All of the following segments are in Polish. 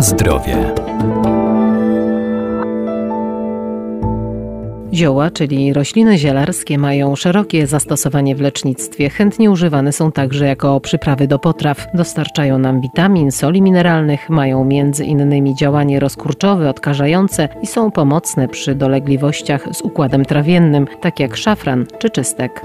Zdrowie. Zioła, czyli rośliny zielarskie, mają szerokie zastosowanie w lecznictwie. Chętnie używane są także jako przyprawy do potraw. Dostarczają nam witamin, soli mineralnych, mają między innymi działanie rozkurczowe, odkażające i są pomocne przy dolegliwościach z układem trawiennym, tak jak szafran czy czystek.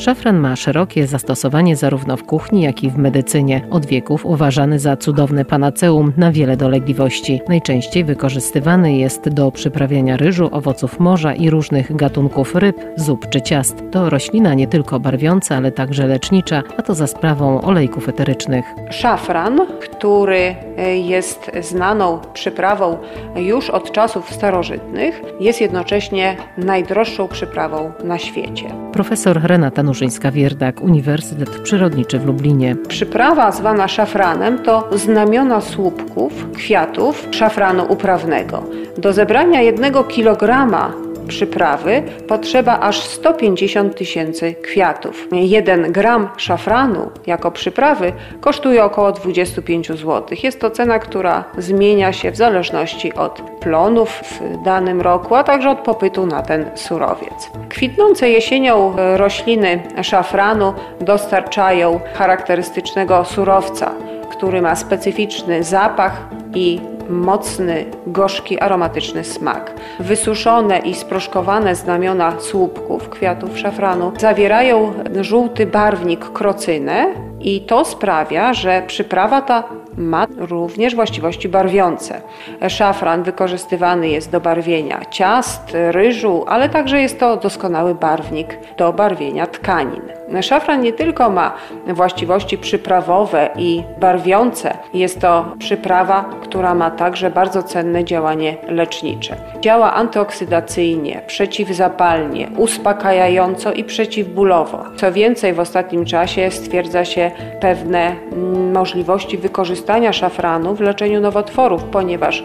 Szafran ma szerokie zastosowanie zarówno w kuchni, jak i w medycynie. Od wieków uważany za cudowne panaceum na wiele dolegliwości. Najczęściej wykorzystywany jest do przyprawiania ryżu, owoców morza i różnych gatunków ryb, zup czy ciast. To roślina nie tylko barwiąca, ale także lecznicza, a to za sprawą olejków eterycznych. Szafran, który jest znaną przyprawą już od czasów starożytnych, jest jednocześnie najdroższą przyprawą na świecie. Profesor Renata Nurzyńska-Wierdak, Uniwersytet Przyrodniczy w Lublinie. Przyprawa zwana szafranem to znamiona słupków, kwiatów szafranu uprawnego. Do zebrania jednego kilograma przyprawy potrzeba aż 150 tysięcy kwiatów. 1 gram szafranu jako przyprawy kosztuje około 25 zł. Jest to cena, która zmienia się w zależności od plonów w danym roku, a także od popytu na ten surowiec. Kwitnące jesienią rośliny szafranu dostarczają charakterystycznego surowca, który ma specyficzny zapach i mocny, gorzki, aromatyczny smak. Wysuszone i sproszkowane znamiona słupków kwiatów szafranu zawierają żółty barwnik krocynę i to sprawia, że przyprawa ta ma również właściwości barwiące. Szafran wykorzystywany jest do barwienia ciast, ryżu, ale także jest to doskonały barwnik do barwienia tkanin. Szafran nie tylko ma właściwości przyprawowe i barwiące, jest to przyprawa, która ma także bardzo cenne działanie lecznicze. Działa antyoksydacyjnie, przeciwzapalnie, uspokajająco i przeciwbólowo. Co więcej, w ostatnim czasie stwierdza się pewne możliwości wykorzystania szafranu w leczeniu nowotworów, ponieważ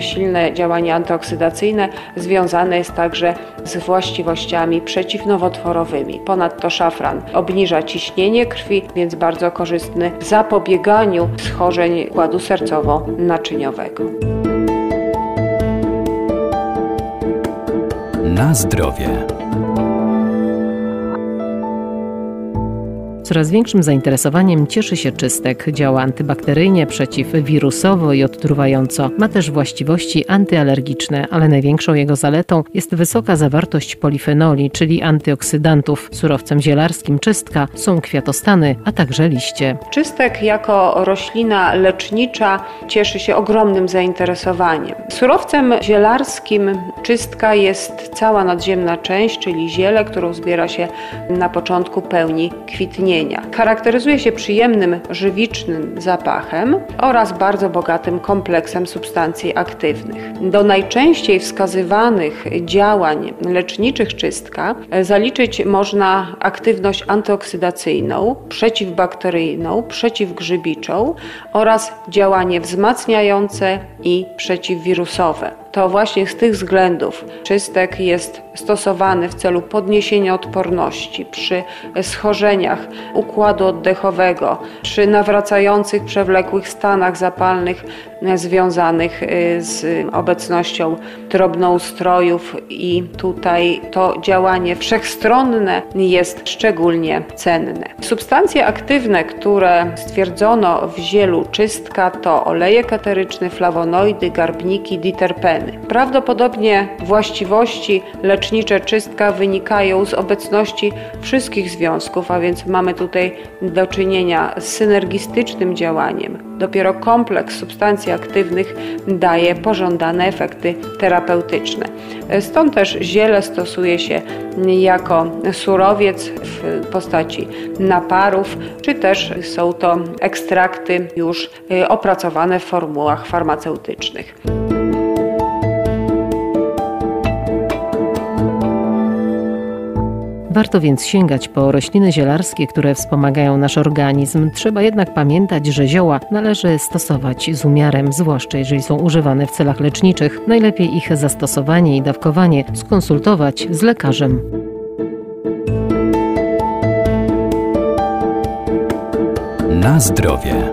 silne działanie antyoksydacyjne związane jest także z właściwościami przeciwnowotworowymi. Ponadto szafran obniża ciśnienie krwi, więc bardzo korzystny w zapobieganiu schorzeń układu sercowo-naczyniowego. Na zdrowie. Coraz większym zainteresowaniem cieszy się czystek. Działa antybakteryjnie, przeciwwirusowo i odtruwająco. Ma też właściwości antyalergiczne, ale największą jego zaletą jest wysoka zawartość polifenoli, czyli antyoksydantów. Surowcem zielarskim czystka są kwiatostany, a także liście. Czystek jako roślina lecznicza cieszy się ogromnym zainteresowaniem. Surowcem zielarskim czystka jest cała nadziemna część, czyli ziele, którą zbiera się na początku pełni kwitnienia. Charakteryzuje się przyjemnym, żywicznym zapachem oraz bardzo bogatym kompleksem substancji aktywnych. Do najczęściej wskazywanych działań leczniczych czystka zaliczyć można aktywność antyoksydacyjną, przeciwbakteryjną, przeciwgrzybiczą oraz działanie wzmacniające i przeciwwirusowe to właśnie z tych względów czystek jest stosowany w celu podniesienia odporności przy schorzeniach układu oddechowego, przy nawracających przewlekłych stanach zapalnych związanych y, z obecnością drobnoustrojów i tutaj to działanie wszechstronne jest szczególnie cenne. Substancje aktywne, które stwierdzono w zielu czystka to olejek eteryczny, flawonoidy, garbniki, diterpeny. Prawdopodobnie właściwości lecznicze czystka wynikają z obecności wszystkich związków, a więc mamy tutaj do czynienia z synergistycznym działaniem. Dopiero kompleks substancji aktywnych daje pożądane efekty terapeutyczne. Stąd też ziele stosuje się jako surowiec w postaci naparów, czy też są to ekstrakty już opracowane w formułach farmaceutycznych. Warto więc sięgać po rośliny zielarskie, które wspomagają nasz organizm. Trzeba jednak pamiętać, że zioła należy stosować z umiarem, zwłaszcza jeżeli są używane w celach leczniczych. Najlepiej ich zastosowanie i dawkowanie skonsultować z lekarzem. Na zdrowie.